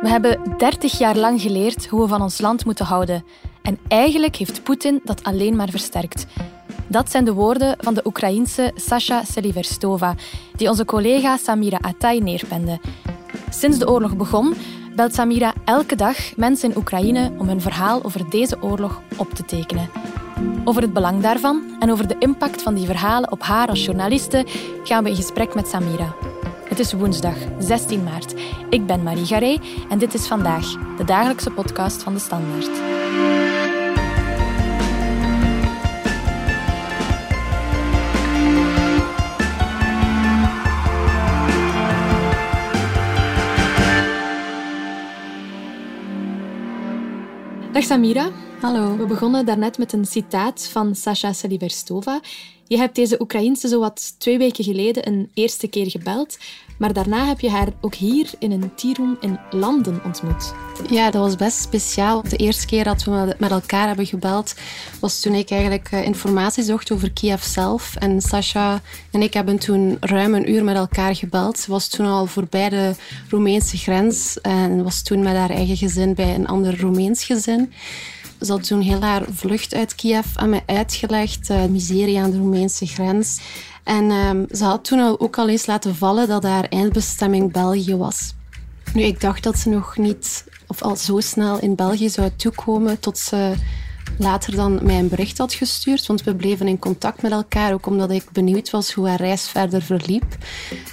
We hebben 30 jaar lang geleerd hoe we van ons land moeten houden. En eigenlijk heeft Poetin dat alleen maar versterkt. Dat zijn de woorden van de Oekraïense Sasha Seliverstova, die onze collega Samira Atay neerpende. Sinds de oorlog begon, belt Samira elke dag mensen in Oekraïne om hun verhaal over deze oorlog op te tekenen. Over het belang daarvan en over de impact van die verhalen op haar als journaliste gaan we in gesprek met Samira. Het is woensdag 16 maart. Ik ben Marie Garé en dit is vandaag de dagelijkse podcast van de Standaard. Dag Samira. Hallo. We begonnen daarnet met een citaat van Sasha Seliverstova. Je hebt deze Oekraïense zowat twee weken geleden een eerste keer gebeld, maar daarna heb je haar ook hier in een tea in Landen ontmoet. Ja, dat was best speciaal. De eerste keer dat we met elkaar hebben gebeld was toen ik eigenlijk eh, informatie zocht over Kiev zelf. En Sasha en ik hebben toen ruim een uur met elkaar gebeld. Ze was toen al voorbij de Roemeense grens en was toen met haar eigen gezin bij een ander Roemeens gezin. Ze had toen heel haar vlucht uit Kiev aan mij uitgelegd, uh, miserie aan de Roemeense grens. En um, ze had toen al ook al eens laten vallen dat haar eindbestemming België was. Nu, ik dacht dat ze nog niet of al zo snel in België zou toekomen tot ze later dan mij een bericht had gestuurd. Want we bleven in contact met elkaar, ook omdat ik benieuwd was hoe haar reis verder verliep.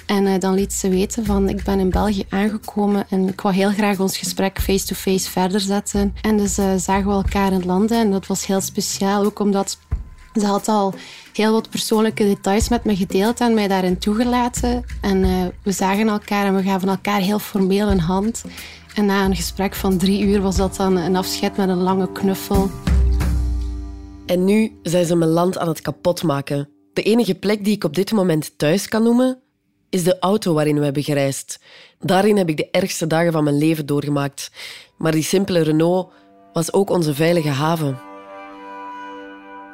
En uh, dan liet ze weten van ik ben in België aangekomen en ik wou heel graag ons gesprek face-to-face verder zetten. En dus uh, zagen we elkaar in landen en dat was heel speciaal, ook omdat ze had al heel wat persoonlijke details met me gedeeld en mij daarin toegelaten. En uh, we zagen elkaar en we gaven elkaar heel formeel een hand. En na een gesprek van drie uur was dat dan een afscheid met een lange knuffel. En nu zijn ze mijn land aan het kapotmaken. De enige plek die ik op dit moment thuis kan noemen, is de auto waarin we hebben gereisd. Daarin heb ik de ergste dagen van mijn leven doorgemaakt. Maar die simpele Renault was ook onze veilige haven.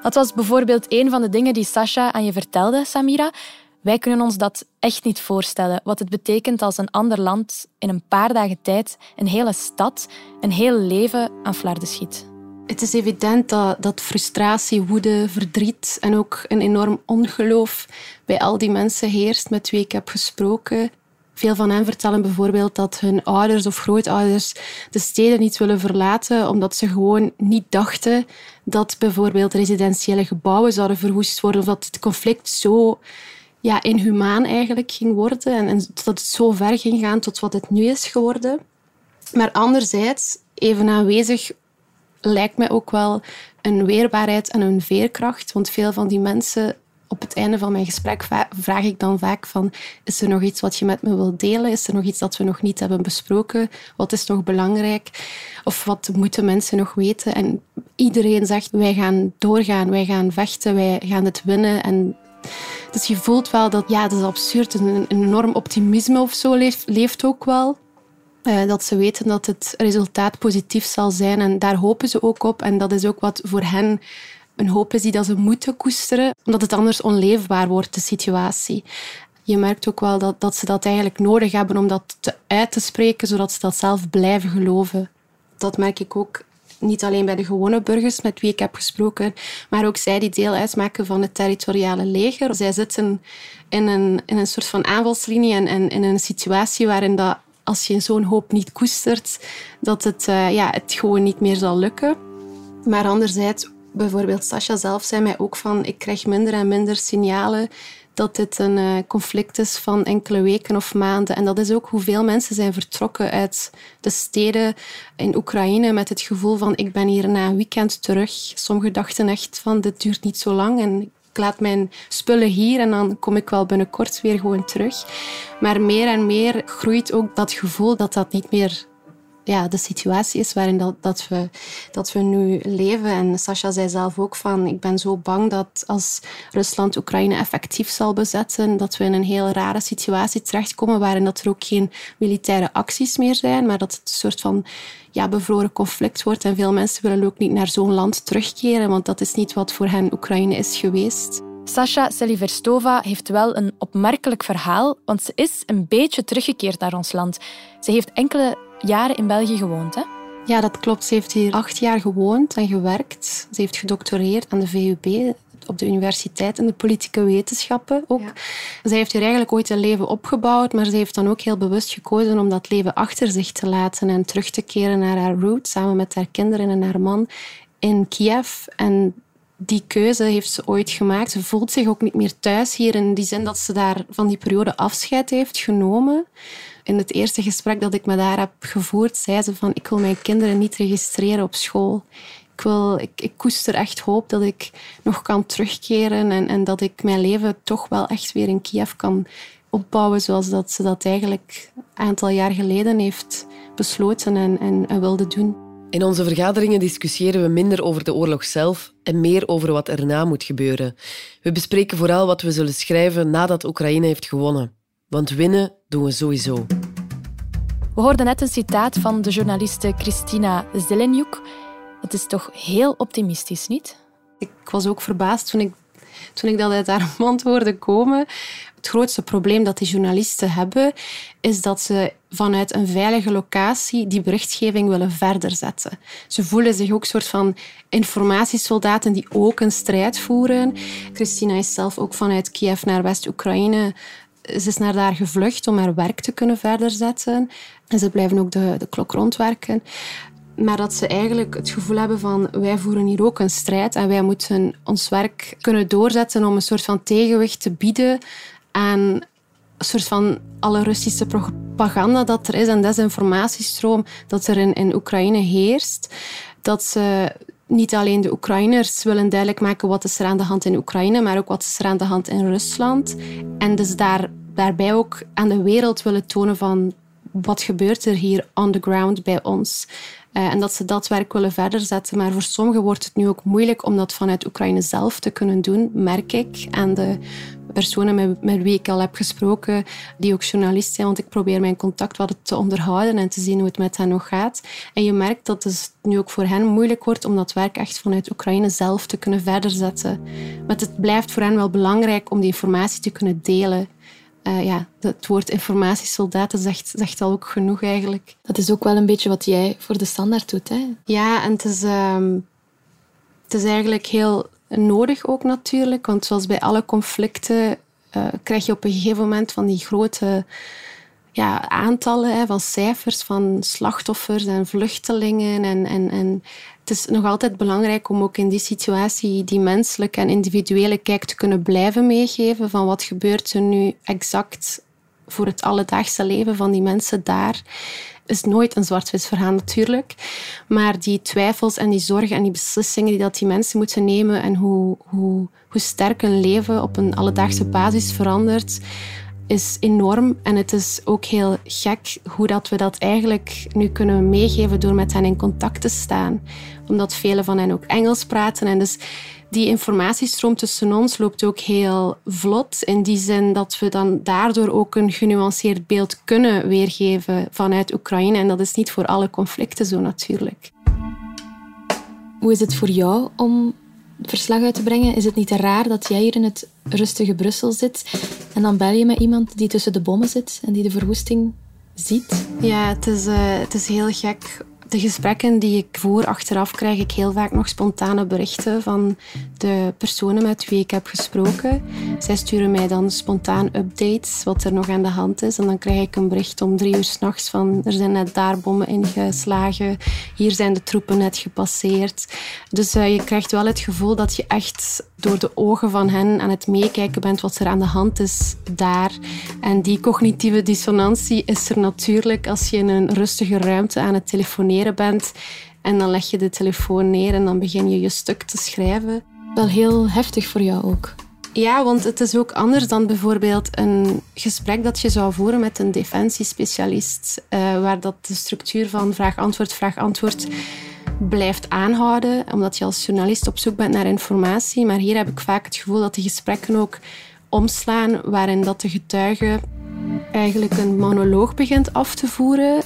Dat was bijvoorbeeld een van de dingen die Sasha aan je vertelde, Samira. Wij kunnen ons dat echt niet voorstellen, wat het betekent als een ander land in een paar dagen tijd een hele stad, een heel leven aan flarden schiet. Het is evident dat, frustratie, woede, verdriet en ook een enorm ongeloof bij al die mensen heerst met wie ik heb gesproken. Veel van hen vertellen bijvoorbeeld dat hun ouders of grootouders de steden niet willen verlaten omdat ze gewoon niet dachten dat bijvoorbeeld residentiële gebouwen zouden verwoest worden of dat het conflict zo ja, inhumaan eigenlijk ging worden en, en dat het zo ver ging gaan tot wat het nu is geworden. Maar anderzijds, even aanwezig lijkt mij ook wel een weerbaarheid en een veerkracht. Want veel van die mensen, op het einde van mijn gesprek vraag ik dan vaak van is er nog iets wat je met me wilt delen? Is er nog iets dat we nog niet hebben besproken? Wat is nog belangrijk? Of wat moeten mensen nog weten? En iedereen zegt wij gaan doorgaan, wij gaan vechten, wij gaan het winnen. En dus je voelt wel dat, ja, dat is absurd. Een, enorm optimisme of zo leeft, leeft ook wel. Uh, dat ze weten dat het resultaat positief zal zijn. En daar hopen ze ook op. En dat is ook wat voor hen een hoop is die dat ze moeten koesteren, omdat het anders onleefbaar wordt, de situatie. Je merkt ook wel dat, dat ze dat eigenlijk nodig hebben om dat te uit te spreken, zodat ze dat zelf blijven geloven. Dat merk ik ook niet alleen bij de gewone burgers met wie ik heb gesproken, maar ook zij die deel uitmaken van het territoriale leger. Zij zitten in een, in een soort van aanvalslinie en, en in een situatie waarin dat als je zo'n hoop niet koestert, dat het, uh, ja, het gewoon niet meer zal lukken. Maar anderzijds, bijvoorbeeld Sascha zelf zei mij ook van ik krijg minder en minder signalen dat dit een uh, conflict is van enkele weken of maanden. En dat is ook hoeveel mensen zijn vertrokken uit de steden in Oekraïne met het gevoel van ik ben hier na een weekend terug. Sommigen dachten echt van dit duurt niet zo lang en ik laat mijn spullen hier en dan kom ik wel binnenkort weer gewoon terug. Maar meer en meer groeit ook dat gevoel dat dat niet meer ja, de situatie is waarin dat, dat, we, dat we nu leven. En Sasha zei zelf ook van, ik ben zo bang dat als Rusland Oekraïne effectief zal bezetten, dat we in een heel rare situatie terechtkomen waarin dat er ook geen militaire acties meer zijn, maar dat het een soort van ja, bevroren conflict wordt. En veel mensen willen ook niet naar zo'n land terugkeren, want dat is niet wat voor hen Oekraïne is geweest. Sasha Seliverstova heeft wel een opmerkelijk verhaal, want ze is een beetje teruggekeerd naar ons land. Ze heeft enkele jaren in België gewoond, hè? Ja, dat klopt. Ze heeft hier acht jaar gewoond en gewerkt. Ze heeft gedoctoreerd aan de VUB, op de universiteit in de politieke wetenschappen ook. Ja. Zij heeft hier eigenlijk ooit een leven opgebouwd, maar ze heeft dan ook heel bewust gekozen om dat leven achter zich te laten en terug te keren naar haar roots, samen met haar kinderen en haar man in Kiev. En die keuze heeft ze ooit gemaakt. Ze voelt zich ook niet meer thuis hier in die zin dat ze daar van die periode afscheid heeft genomen. In het eerste gesprek dat ik met haar heb gevoerd, zei ze van ik wil mijn kinderen niet registreren op school. Ik, wil, ik, ik koester echt hoop dat ik nog kan terugkeren en, en dat ik mijn leven toch wel echt weer in Kiev kan opbouwen zoals dat ze dat eigenlijk een aantal jaar geleden heeft besloten en, en, en wilde doen. In onze vergaderingen discussiëren we minder over de oorlog zelf en meer over wat erna moet gebeuren. We bespreken vooral wat we zullen schrijven nadat Oekraïne heeft gewonnen. Want winnen doen we sowieso. We hoorden net een citaat van de journaliste Christina Zelenjuk. Dat is toch heel optimistisch, niet? Ik was ook verbaasd toen ik, toen ik dat uit haar mond hoorde komen. Het grootste probleem dat die journalisten hebben, is dat ze vanuit een veilige locatie die berichtgeving willen verder zetten. Ze voelen zich ook een soort van informatiesoldaten die ook een strijd voeren. Christina is zelf ook vanuit Kiev naar West-Oekraïne ze is naar daar gevlucht om haar werk te kunnen verder zetten. En ze blijven ook de, de klok rondwerken. Maar dat ze eigenlijk het gevoel hebben van wij voeren hier ook een strijd en wij moeten ons werk kunnen doorzetten om een soort van tegenwicht te bieden aan een soort van alle Russische propaganda dat er is en desinformatiestroom dat er in, in Oekraïne heerst. Dat ze niet alleen de Oekraïners willen duidelijk maken wat is er aan de hand in Oekraïne, maar ook wat is er aan de hand in Rusland. En dus daar, daarbij ook aan de wereld willen tonen van wat gebeurt er hier on the ground bij ons. Uh, en dat ze dat werk willen verder zetten. Maar voor sommigen wordt het nu ook moeilijk om dat vanuit Oekraïne zelf te kunnen doen, merk ik. En de personen met, met wie ik al heb gesproken, die ook journalist zijn, want ik probeer mijn contact wat te onderhouden en te zien hoe het met hen nog gaat. En je merkt dat het nu ook voor hen moeilijk wordt om dat werk echt vanuit Oekraïne zelf te kunnen verder zetten. Maar het blijft voor hen wel belangrijk om die informatie te kunnen delen. Uh, ja, het woord informatiesoldaten zegt, zegt al ook genoeg eigenlijk. Dat is ook wel een beetje wat jij voor de standaard doet, hè? Ja, en het is, uh, het is eigenlijk heel nodig ook natuurlijk. Want zoals bij alle conflicten uh, krijg je op een gegeven moment van die grote ja, aantallen hè, van cijfers van slachtoffers en vluchtelingen. En, en, en het is nog altijd belangrijk om ook in die situatie die menselijke en individuele kijk te kunnen blijven meegeven van wat gebeurt er nu exact voor het alledaagse leven van die mensen daar is nooit een zwart-wit verhaal natuurlijk. Maar die twijfels en die zorgen en die beslissingen die dat die mensen moeten nemen en hoe, hoe, hoe sterk hun leven op een alledaagse basis verandert, is enorm. En het is ook heel gek hoe dat we dat eigenlijk nu kunnen meegeven door met hen in contact te staan. Omdat velen van hen ook Engels praten. En dus die informatiestroom tussen ons loopt ook heel vlot. In die zin dat we dan daardoor ook een genuanceerd beeld kunnen weergeven vanuit Oekraïne. En dat is niet voor alle conflicten zo natuurlijk. Hoe is het voor jou om verslag uit te brengen? Is het niet raar dat jij hier in het rustige Brussel zit en dan bel je met iemand die tussen de bommen zit en die de verwoesting ziet? Ja, het is, uh, het is heel gek de gesprekken die ik voer achteraf krijg ik heel vaak nog spontane berichten van de personen met wie ik heb gesproken. Zij sturen mij dan spontaan updates wat er nog aan de hand is. En dan krijg ik een bericht om drie uur s'nachts van er zijn net daar bommen ingeslagen. Hier zijn de troepen net gepasseerd. Dus uh, je krijgt wel het gevoel dat je echt door de ogen van hen aan het meekijken bent wat er aan de hand is daar. En die cognitieve dissonantie is er natuurlijk als je in een rustige ruimte aan het telefoneren bent. En dan leg je de telefoon neer en dan begin je je stuk te schrijven. Wel heel heftig voor jou ook. Ja, want het is ook anders dan bijvoorbeeld een gesprek dat je zou voeren met een defensiespecialist, uh, waar dat de structuur van vraag-antwoord, vraag-antwoord blijft aanhouden, omdat je als journalist op zoek bent naar informatie. Maar hier heb ik vaak het gevoel dat de gesprekken ook omslaan, waarin dat de getuige eigenlijk een monoloog begint af te voeren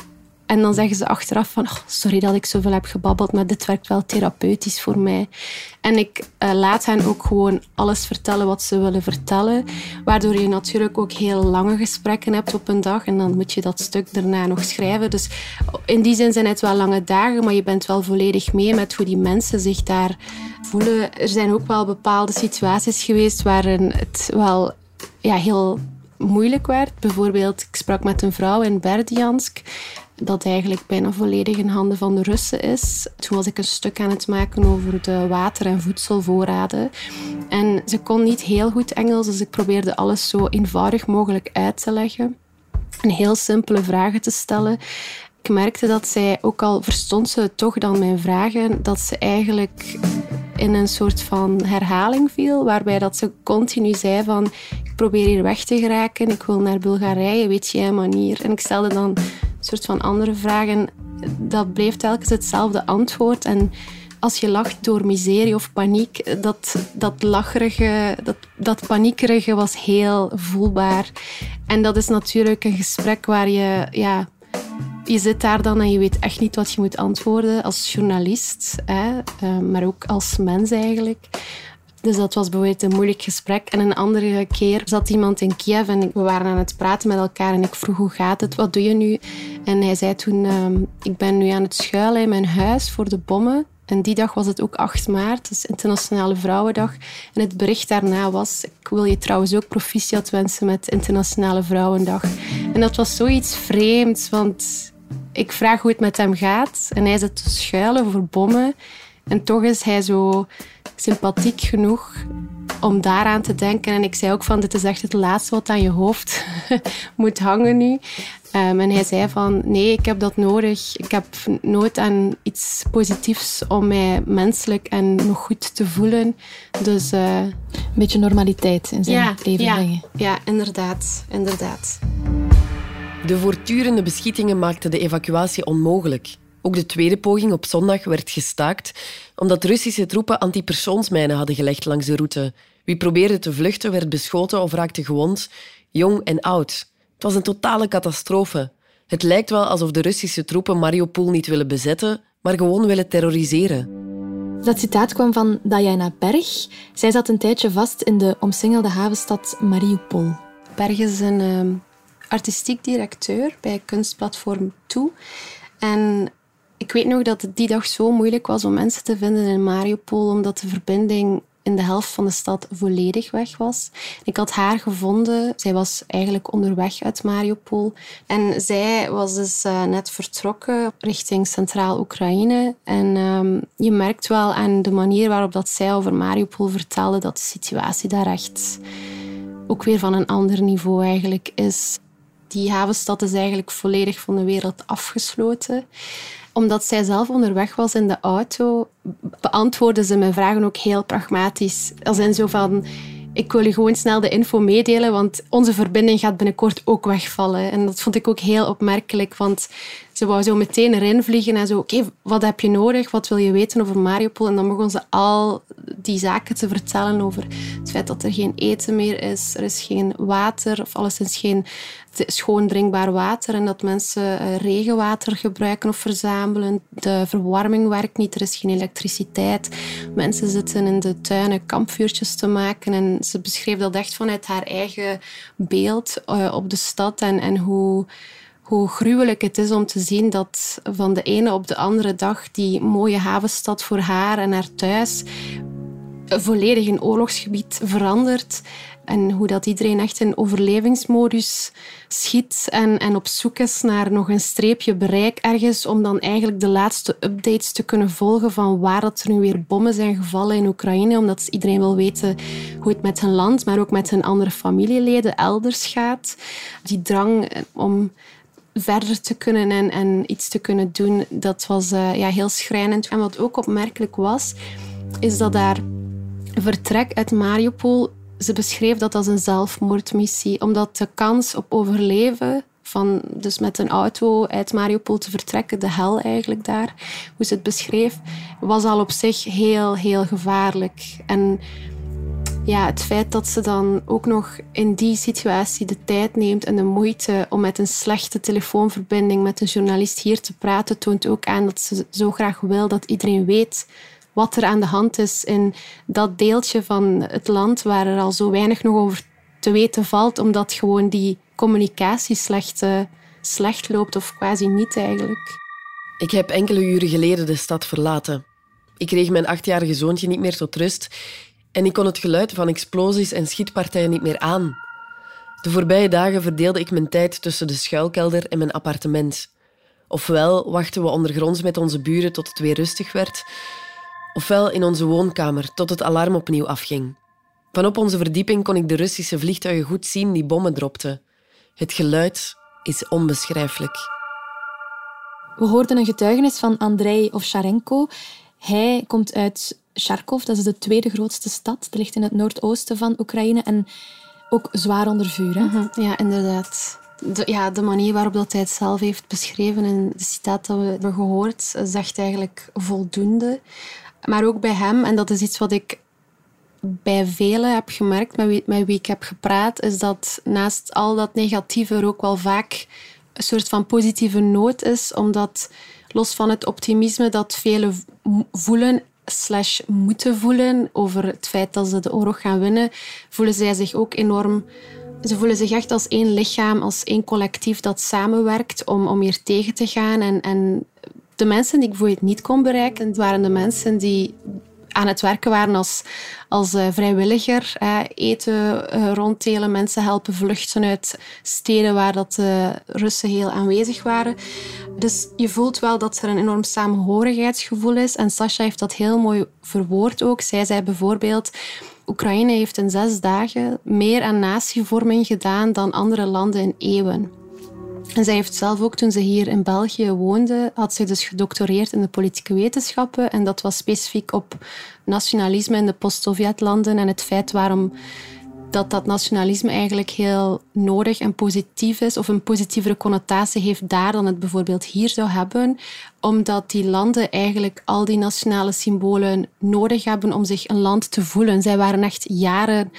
En dan zeggen ze achteraf van, oh, sorry dat ik zoveel heb gebabbeld, maar dit werkt wel therapeutisch voor mij. En ik uh, laat hen ook gewoon alles vertellen wat ze willen vertellen, waardoor je natuurlijk ook heel lange gesprekken hebt op een dag en dan moet je dat stuk daarna nog schrijven. Dus in die zin zijn het wel lange dagen, maar je bent wel volledig mee met hoe die mensen zich daar voelen. Er zijn ook wel bepaalde situaties geweest waarin het wel ja, heel moeilijk werd. Bijvoorbeeld, ik sprak met een vrouw in Berdiansk dat eigenlijk bijna volledig in handen van de Russen is. Toen was ik een stuk aan het maken over de water- en voedselvoorraden. En ze kon niet heel goed Engels, dus ik probeerde alles zo eenvoudig mogelijk uit te leggen. En heel simpele vragen te stellen. Ik merkte dat zij, ook al verstond ze toch dan mijn vragen, dat ze eigenlijk in een soort van herhaling viel, waarbij dat ze continu zei van ik probeer hier weg te geraken, ik wil naar Bulgarije, weet jij een manier? En ik stelde dan soort van andere vragen. Dat bleef telkens hetzelfde antwoord. En als je lacht door miserie of paniek, dat, dat lacherige, dat, dat paniekerige was heel voelbaar. En dat is natuurlijk een gesprek waar je ja, je zit daar dan en je weet echt niet wat je moet antwoorden als journalist, hè, eh, maar ook als mens eigenlijk. Dus dat was bijvoorbeeld een moeilijk gesprek. En een andere keer zat iemand in Kiev en we waren aan het praten met elkaar. En ik vroeg, hoe gaat het? Wat doe je nu? En hij zei toen, ehm, ik ben nu aan het schuilen in mijn huis voor de bommen. En die dag was het ook 8 maart, dus Internationale Vrouwendag. En het bericht daarna was, ik wil je trouwens ook proficiat wensen met Internationale Vrouwendag. En dat was zoiets vreemds, want ik vraag hoe het met hem gaat. En hij zit te schuilen voor bommen. En toch is hij zo sympathiek genoeg om daaraan te denken. En ik zei ook van, dit is echt het laatste wat aan je hoofd moet hangen nu. Um, en hij zei van, nee, ik heb dat nodig. Ik heb nood aan iets positiefs om mij menselijk en nog goed te voelen. Dus... Uh, Een beetje normaliteit in zijn ja, leven ja, brengen. Ja, inderdaad. Inderdaad. De voortdurende beschietingen maakten de evacuatie onmogelijk. Ook de tweede poging op zondag werd gestaakt omdat Russische troepen antipersoonsmijnen hadden gelegd langs de route. Wie probeerde te vluchten werd beschoten of raakte gewond, jong en oud. Het was een totale catastrofe. Het lijkt wel alsof de Russische troepen Mariupol niet willen bezetten, maar gewoon willen terroriseren. Dat citaat kwam van Diana Berg. Zij zat een tijdje vast in de omsingelde havenstad Mariupol. Berg is een uh, artistiek directeur bij kunstplatform Toe. En ik weet nog dat het die dag zo moeilijk was om mensen te vinden in Mariupol, omdat de verbinding in de helft van de stad volledig weg was. Ik had haar gevonden. Zij was eigenlijk onderweg uit Mariupol. En zij was dus uh, net vertrokken richting Centraal Oekraïne. En um, je merkt wel aan de manier waarop dat zij over Mariupol vertelde dat de situatie daar echt ook weer van een ander niveau eigenlijk is. Die havenstad is eigenlijk volledig van de wereld afgesloten omdat zij zelf onderweg was in de auto, beantwoordde ze mijn vragen ook heel pragmatisch. Als in zo van, ik wil je gewoon snel de info meedelen, want onze verbinding gaat binnenkort ook wegvallen. En dat vond ik ook heel opmerkelijk, want ze wou zo meteen erin vliegen en zo, oké, wat heb je nodig? Wat wil je weten over Mariupol? En dan begon ze al die zaken te vertellen over het feit dat er geen eten meer is, er is geen water, of alleszins geen schoon drinkbaar water en dat mensen eh, regenwater gebruiken of verzamelen. De verwarming werkt niet, er is geen elektriciteit. Mensen zitten in de tuinen kampvuurtjes te maken en ze beschreef dat echt vanuit haar eigen beeld uh, op de stad en, en hoe hoe gruwelijk het is om te zien dat van de ene op de andere dag die mooie havenstad voor haar en haar thuis volledig een oorlogsgebied verandert. En hoe dat iedereen echt in overlevingsmodus schiet en, en op zoek is naar nog een streepje bereik ergens om dan eigenlijk de laatste updates te kunnen volgen van waar dat er nu weer bommen zijn gevallen in Oekraïne, omdat iedereen wil weten hoe het met hun land, maar ook met hun andere familieleden elders gaat. Die drang om verder te kunnen en, en iets te kunnen doen, dat was uh, ja, heel schrijnend. En wat ook opmerkelijk was, is dat daar vertrek uit Mariupol, ze beschreef dat als een zelfmoordmissie, omdat de kans op overleven van dus met een auto uit Mariupol te vertrekken, de hel eigenlijk daar, hoe ze het beschreef, was al op zich heel, heel gevaarlijk. En ja, het feit dat ze dan ook nog in die situatie de tijd neemt en de moeite om met een slechte telefoonverbinding met een journalist hier te praten, toont ook aan dat ze zo graag wil dat iedereen weet wat er aan de hand is in dat deeltje van het land waar er al zo weinig nog over te weten valt, omdat gewoon die communicatie slecht, uh, slecht loopt of quasi niet eigenlijk. Ik heb enkele uren geleden de stad verlaten. Ik kreeg mijn achtjarige zoontje niet meer tot rust en ik kon het geluid van explosies en schietpartijen niet meer aan. De voorbije dagen verdeelde ik mijn tijd tussen de schuilkelder en mijn appartement. Ofwel wachten we ondergronds met onze buren tot het weer rustig werd, ofwel in onze woonkamer tot het alarm opnieuw afging. Vanop onze verdieping kon ik de Russische vliegtuigen goed zien die bommen dropten. Het geluid is onbeschrijfelijk. We hoorden een getuigenis van Andrei Ovcharenko. Hij komt uit Kharkov, dat is de tweede grootste stad. Het ligt in het noordoosten van Oekraïne en ook zwaar onder vuur. Mhm, ja, inderdaad. De, ja, de manier waarop dat hij het zelf heeft beschreven in de citaat dat we hebben gehoord, zegt eigenlijk voldoende. Maar ook bij hem, en dat is iets wat ik bij velen heb gemerkt met wie, met wie ik heb gepraat, is dat naast al dat negatieve er ook wel vaak een soort van positieve noot is, omdat los van het optimisme dat velen voelen slash moeten voelen over het feit dat ze de oorlog gaan winnen, voelen zij zich ook enorm... Ze voelen zich echt als één lichaam, als één collectief dat samenwerkt om, om hier tegen te gaan. En, en de mensen die ik voor het niet kon bereiken, waren de mensen die aan het werken waren als, als uh, vrijwilliger. eten uh, ronddelen, mensen helpen vluchten uit steden waar dat de Russen heel aanwezig waren. Dus je voelt wel dat er een enorm samenhorigheidsgevoel is. En Sasha heeft dat heel mooi verwoord ook. Zij zei bijvoorbeeld... Oekraïne heeft in zes dagen meer aan natievorming gedaan dan andere landen in eeuwen. En zij heeft zelf ook, toen ze hier in België woonde, had ze dus gedoctoreerd in de politieke wetenschappen. En dat was specifiek op nationalisme in de post-Sovjetlanden en het feit waarom dat dat nationalisme eigenlijk heel nodig en positief is, of een positievere connotatie heeft daar dan het bijvoorbeeld hier zou hebben, omdat die landen eigenlijk al die nationale symbolen nodig hebben om zich een land te voelen. Zij waren echt jaren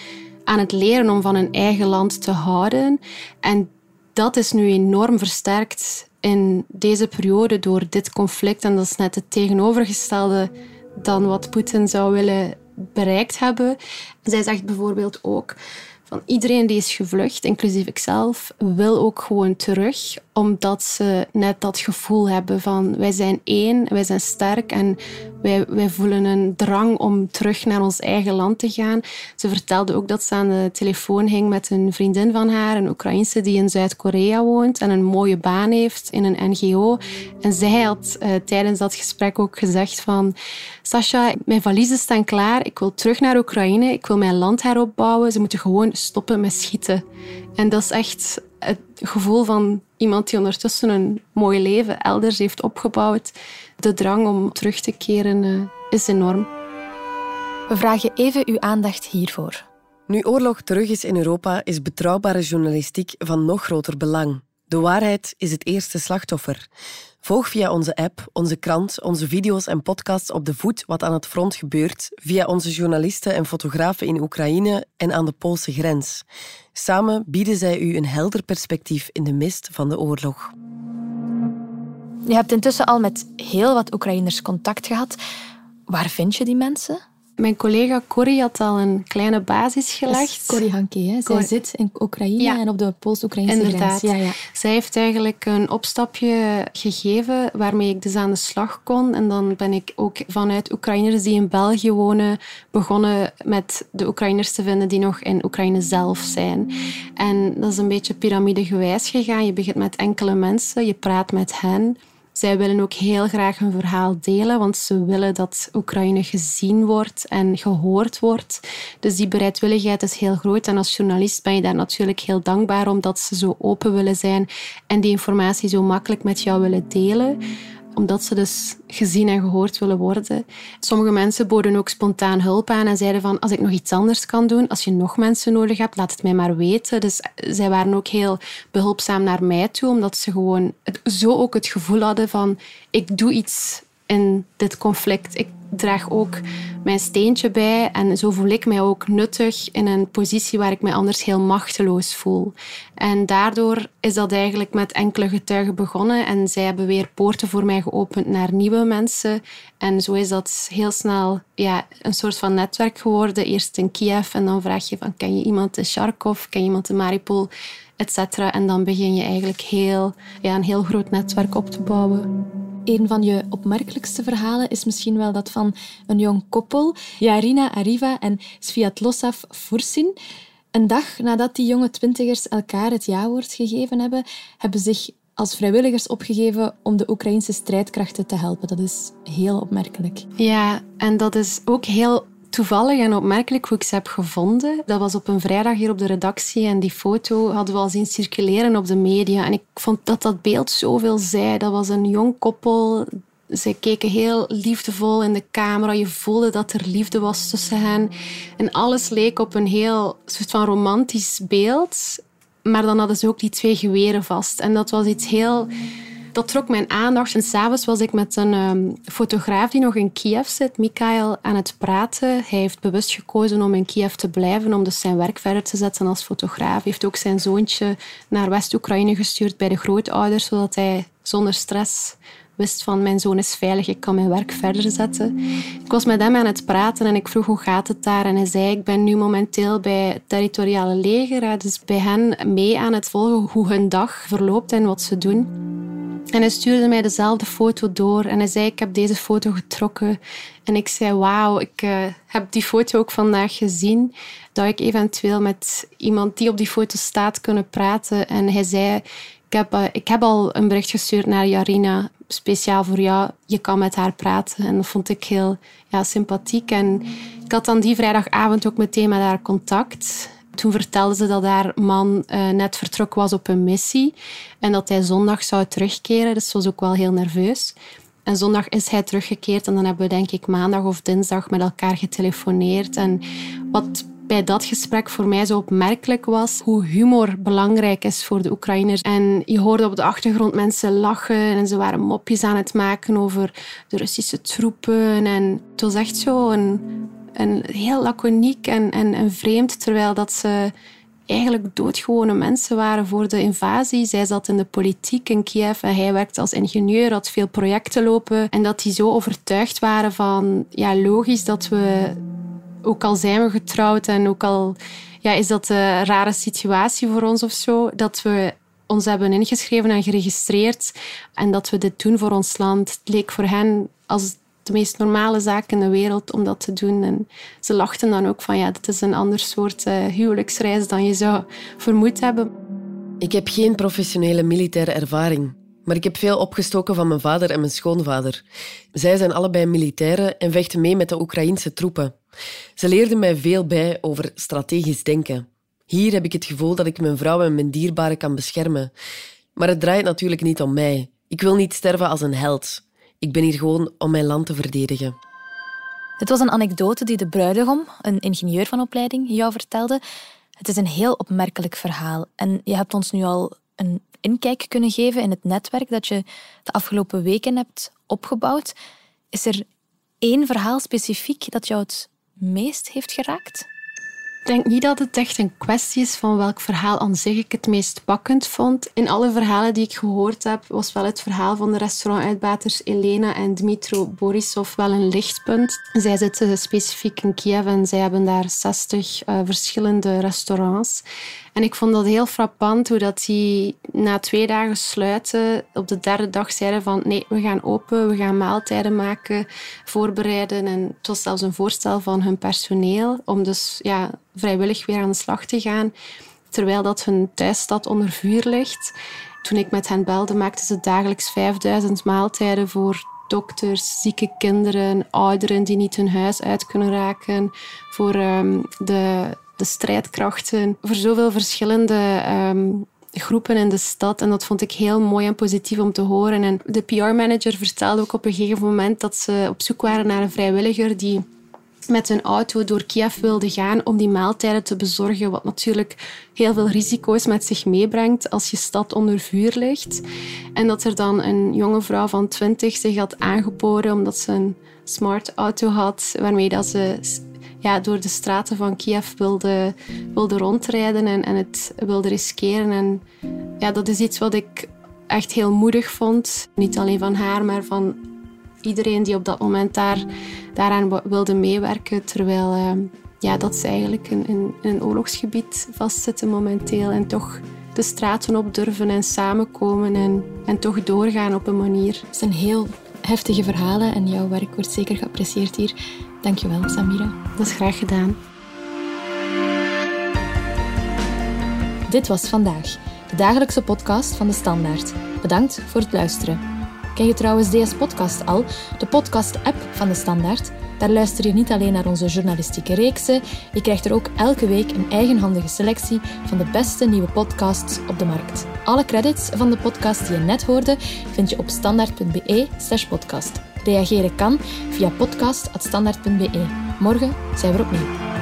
aan het leren om van hun eigen land te houden. En dat is nu enorm versterkt in deze periode door dit conflict. En dat is net het tegenovergestelde dan wat Poetin zou willen bereikt hebben. Zij zegt bijvoorbeeld ook van iedereen die is gevlucht, inclusief ikzelf, wil ook gewoon terug, omdat ze net dat gevoel hebben van wij zijn één, wij zijn sterk en wij, wij voelen een drang om terug naar ons eigen land te gaan. Ze vertelde ook dat ze aan de telefoon hing met een vriendin van haar, een Oekraïnse die in Zuid-Korea woont en een mooie baan heeft in een NGO. En zij had uh, tijdens dat gesprek ook gezegd van Sasha, mijn valiezen staan klaar, ik wil terug naar Oekraïne, ik wil mijn land heropbouwen. Ze moeten gewoon stoppen met schieten. En dat is echt gevoel van iemand die ondertussen een mooi leven elders heeft opgebouwd. De drang om terug te keren uh, is enorm. We vragen even uw aandacht hiervoor. Nu oorlog terug is in Europa, is betrouwbare journalistiek van nog groter belang. De waarheid is het eerste slachtoffer. Volg via onze app, onze krant, onze video's en podcasts op de voet wat aan het front gebeurt, via onze journalisten en fotografen in Oekraïne en aan de Poolse grens. Samen bieden zij u een helder perspectief in de mist van de oorlog. Je hebt intussen al met heel wat Oekraïners contact gehad. Waar vind je die mensen? Mijn collega Corrie had al een kleine basis gelegd. Corrie Hanke, hè? zij zit in Oekraïne en op de Pools-Oekraïnse grens. Ja, ja. Zij heeft eigenlijk een opstapje gegeven waarmee ik dus aan de slag kon. En dan ben ik ook vanuit Oekraïners die in België wonen begonnen met de Oekraïners te vinden die nog in Oekraïne zelf zijn. En dat is een beetje piramidegewijs gegaan. Je begint met enkele mensen, je praat met hen. Zij willen ook heel graag hun verhaal delen, want ze willen dat Oekraïne gezien wordt en gehoord wordt. Dus die bereidwilligheid is heel groot. En als journalist ben je daar natuurlijk heel dankbaar omdat ze zo open willen zijn en die informatie zo makkelijk met jou willen delen omdat ze dus gezien en gehoord willen worden. Sommige mensen boden ook spontaan hulp aan en zeiden van als ik nog iets anders kan doen, als je nog mensen nodig hebt, laat het mij maar weten. Dus zij waren ook heel behulpzaam naar mij toe, omdat ze gewoon zo ook het gevoel hadden van ik doe iets in dit conflict. Ik draag ook mijn steentje bij en zo voel ik mij ook nuttig in een positie waar ik mij anders heel machteloos voel. En daardoor is dat eigenlijk met enkele getuigen begonnen en zij hebben weer poorten voor mij geopend naar nieuwe mensen. En zo is dat heel snel ja, een soort van netwerk geworden. Eerst in Kiev en dan vraag je van ken je iemand in Kharkov, ken je iemand in Mariupol, etc. En dan begin je eigenlijk heel, ja, een heel groot netwerk op te bouwen. Een van je opmerkelijkste verhalen is misschien wel dat van een jong koppel, Yarina Ariva en Sviatlosav Fursin. Een dag nadat die jonge twintigers elkaar het ja-woord gegeven hebben, hebben zich als vrijwilligers opgegeven om de Oekraïnse strijdkrachten te helpen. Dat is heel opmerkelijk. Ja, en dat is ook heel toevallig en opmerkelijk hoe ik ze heb gevonden. Dat was op een vrijdag hier op de redactie en die foto hadden we al zien circuleren op de media. En ik vond dat dat beeld zoveel zei. Dat was een jong koppel. Zij keken heel liefdevol in de camera. Je voelde dat er liefde was tussen hen. En alles leek op een heel soort van romantisch beeld. Maar dan hadden ze ook die twee geweren vast. En dat was iets heel dat trok mijn aandacht. En s'avonds was ik met een um, fotograaf die nog in Kiev zit, Mikhail, aan het praten. Hij heeft bewust gekozen om in Kiev te blijven, om dus zijn werk verder te zetten als fotograaf. Hij heeft ook zijn zoontje naar West-Oekraïne gestuurd bij de grootouders, zodat hij zonder stress wist van mijn zoon is veilig, ik kan mijn werk verder zetten. Ik was met hem aan het praten en ik vroeg hoe gaat het daar en hij zei ik ben nu momenteel bij het territoriale leger, dus bij hen mee aan het volgen hoe hun dag verloopt en wat ze doen. En hij stuurde mij dezelfde foto door en hij zei: Ik heb deze foto getrokken. En ik zei: Wauw, ik uh, heb die foto ook vandaag gezien. Dat ik eventueel met iemand die op die foto staat kunnen praten. En hij zei: Ik heb, uh, ik heb al een bericht gestuurd naar Jarina, speciaal voor jou. Je kan met haar praten. En dat vond ik heel ja, sympathiek. En ik had dan die vrijdagavond ook meteen met haar contact. Toen vertelde ze dat haar man uh, net vertrokken was op een missie en dat hij zondag zou terugkeren. Dus was ook wel heel nerveus. En zondag is hij teruggekeerd en dan hebben we denk ik maandag of dinsdag met elkaar getelefoneerd. En wat bij dat gesprek voor mij zo opmerkelijk was hoe humor belangrijk is voor de Oekraïners. En je hoorde op de achtergrond mensen lachen en ze waren mopjes aan het maken over de Russische troepen. En het was echt zo een en heel laconiek en, en, vreemd, terwijl dat ze eigenlijk doodgewone mensen waren voor de invasie. Zij zat in de politiek in Kiev en hij werkte als ingenieur, had veel projecten lopen. En dat die zo overtuigd waren van, ja, logisch dat we, ook al zijn we getrouwd en ook al ja, is dat een rare situatie voor ons of zo, dat we ons hebben ingeschreven en geregistreerd en dat we dit doen voor ons land. Het leek voor hen als de meest normale zaak in de wereld om dat te doen. En ze lachten dan ook van ja, dit is een ander soort uh, huwelijksreis dan je zou vermoed hebben. Ik heb geen professionele militaire ervaring, maar ik heb veel opgestoken van mijn vader en mijn schoonvader. Zij zijn allebei militairen en vechten mee met de Oekraïnse troepen. Ze leerden mij veel bij over strategisch denken. Hier heb ik het gevoel dat ik mijn vrouw en mijn dierbaren kan beschermen. Maar het draait natuurlijk niet om mij. Ik wil niet sterven als een held. Ik ben hier gewoon om mijn land te verdedigen. Het was een anekdote die de bruidegom, een ingenieur van opleiding, jou vertelde. Het is een heel opmerkelijk verhaal. En je hebt ons nu al een inkijk kunnen geven in het netwerk dat je de afgelopen weken hebt opgebouwd. Is er één verhaal specifiek dat jou het meest heeft geraakt? Denk niet dat het echt een kwestie is van welk verhaal aan zich ik het meest pakkend vond. In alle verhalen die ik gehoord heb, was wel het verhaal van de restaurantuitbaters Elena en Dmitro Borisov wel een lichtpunt. Zij zitten specifiek in Kiev en zij hebben daar 60 uh, eh, verschillende restaurants. En ik vond dat heel frappant hoe dat die na twee dagen sluiten op de derde dag zeiden van nee, we gaan open, we gaan maaltijden maken, voorbereiden. En het was zelfs een voorstel van hun personeel om dus ja, vrijwillig weer aan de slag te gaan, terwijl dat hun thuisstad onder vuur ligt. Toen ik met hen belde, maakten ze dagelijks 5000 maaltijden voor dokters, zieke kinderen, ouderen die niet hun huis uit kunnen raken, voor um, de de strijdkrachten voor zoveel verschillende ehm, groepen in de stad. En dat vond ik heel mooi en positief om te horen. En de PR-manager vertelde ook op een gegeven moment dat ze op zoek waren naar een vrijwilliger die met hun auto door Kiev wilden gaan om die maaltijden te bezorgen, wat natuurlijk heel veel risico's met zich meebrengt als je stad onder vuur ligt. En dat er dan een jonge vrouw van 20 zich had aangeboren omdat ze een smart auto had, waarmee dat ze ja, door de straten van Kiev wilde, wilde rondrijden en, en het wilde riskeren. En ja, dat is iets wat ik echt heel moedig vond. Niet alleen van haar, maar van iedereen die op dat moment daar, daaraan wilde meewerken. Terwijl uh, ja, dat ze eigenlijk in, een oorlogsgebied vastzitten momenteel. En toch de straten op durven en samenkomen en, en toch doorgaan op een manier. Het zijn heel heftige verhalen en jouw werk wordt zeker geapprecieerd hier. Dankjewel, Samira. Dat is graag gedaan. Dit was vandaag, de dagelijkse podcast van de Standaard. Bedankt voor het luisteren. Ken je trouwens DS Podcast al, de podcast-app van de Standaard? Daar luister je niet alleen naar onze journalistieke reeksen, je krijgt er ook elke week een eigenhandige selectie van de beste nieuwe podcasts op de markt. Alle credits van de podcast die je net hoorde vind je op standaard.be/podcast. Reageren kan via podcast.standaard.be. Morgen zijn we opnieuw.